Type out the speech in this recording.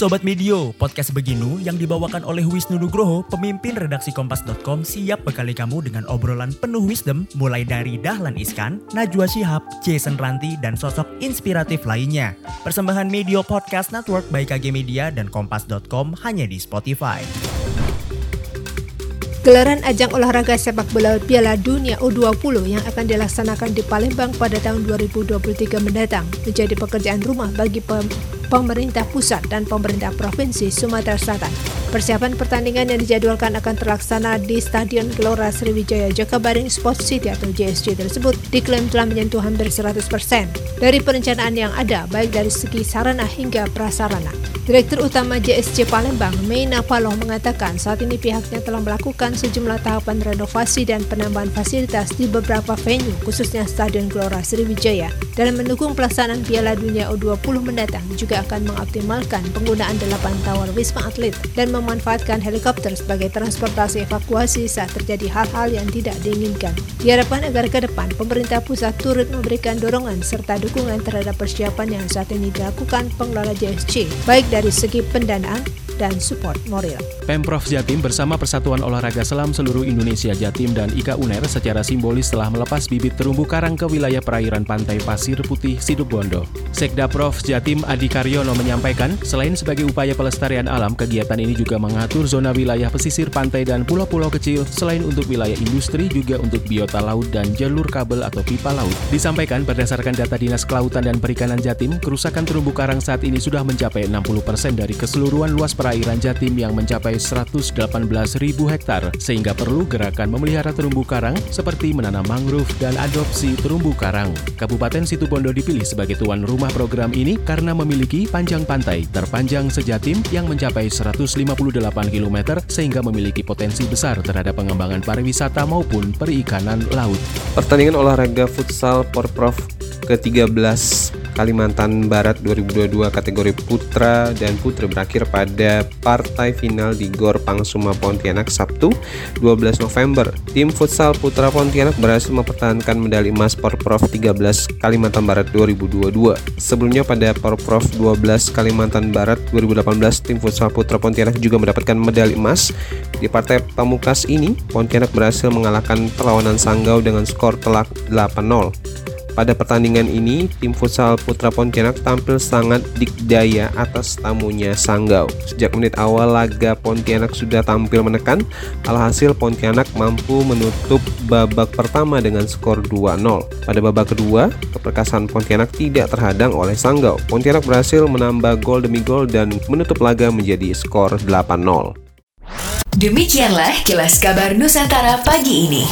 Sobat Medio, podcast Beginu yang dibawakan oleh Wisnu Nugroho, pemimpin redaksi Kompas.com siap bekali kamu dengan obrolan penuh wisdom mulai dari Dahlan Iskan, Najwa Shihab, Jason Ranti, dan sosok inspiratif lainnya. Persembahan Medio Podcast Network by KG Media dan Kompas.com hanya di Spotify. Gelaran ajang olahraga sepak bola Piala Dunia U20 yang akan dilaksanakan di Palembang pada tahun 2023 mendatang menjadi pekerjaan rumah bagi pemerintah pusat dan pemerintah provinsi Sumatera Selatan. Persiapan pertandingan yang dijadwalkan akan terlaksana di Stadion Gelora Sriwijaya Jakabaring Sports City atau JSC tersebut diklaim telah menyentuh hampir 100% dari perencanaan yang ada baik dari segi sarana hingga prasarana. Direktur Utama JSC Palembang, Meina Paloh mengatakan saat ini pihaknya telah melakukan sejumlah tahapan renovasi dan penambahan fasilitas di beberapa venue, khususnya Stadion Gelora Sriwijaya. Dalam mendukung pelaksanaan Piala Dunia U20 mendatang, juga akan mengoptimalkan penggunaan delapan tower Wisma Atlet dan memanfaatkan helikopter sebagai transportasi evakuasi saat terjadi hal-hal yang tidak diinginkan. Diharapkan agar ke depan pemerintah pusat turut memberikan dorongan serta dukungan terhadap persiapan yang saat ini dilakukan pengelola JSC, baik dari dari segi pendanaan dan support moral. Pemprov Jatim bersama Persatuan Olahraga Selam seluruh Indonesia Jatim dan IKA UNER secara simbolis telah melepas bibit terumbu karang ke wilayah perairan pantai Pasir Putih Situbondo. Sekda Prof Jatim Adi Karyono menyampaikan, selain sebagai upaya pelestarian alam, kegiatan ini juga mengatur zona wilayah pesisir pantai dan pulau-pulau kecil selain untuk wilayah industri juga untuk biota laut dan jalur kabel atau pipa laut. Disampaikan berdasarkan data Dinas Kelautan dan Perikanan Jatim, kerusakan terumbu karang saat ini sudah mencapai 60% dari keseluruhan luas perairan perairan Jatim yang mencapai 118 ribu hektar, sehingga perlu gerakan memelihara terumbu karang seperti menanam mangrove dan adopsi terumbu karang. Kabupaten Situbondo dipilih sebagai tuan rumah program ini karena memiliki panjang pantai terpanjang sejatim yang mencapai 158 km sehingga memiliki potensi besar terhadap pengembangan pariwisata maupun perikanan laut. Pertandingan olahraga futsal Porprov ke-13 Kalimantan Barat 2022 kategori putra dan putri berakhir pada partai final di Gor Pangsuma Pontianak Sabtu 12 November. Tim futsal putra Pontianak berhasil mempertahankan medali emas Porprov 13 Kalimantan Barat 2022. Sebelumnya pada Porprov 12 Kalimantan Barat 2018 tim futsal putra Pontianak juga mendapatkan medali emas. Di partai Pamukas ini, Pontianak berhasil mengalahkan perlawanan Sanggau dengan skor telak 8-0. Pada pertandingan ini, tim futsal Putra Pontianak tampil sangat dikdaya atas tamunya Sanggau. Sejak menit awal laga Pontianak sudah tampil menekan, alhasil Pontianak mampu menutup babak pertama dengan skor 2-0. Pada babak kedua, keperkasaan Pontianak tidak terhadang oleh Sanggau. Pontianak berhasil menambah gol demi gol dan menutup laga menjadi skor 8-0. Demikianlah kilas kabar Nusantara pagi ini.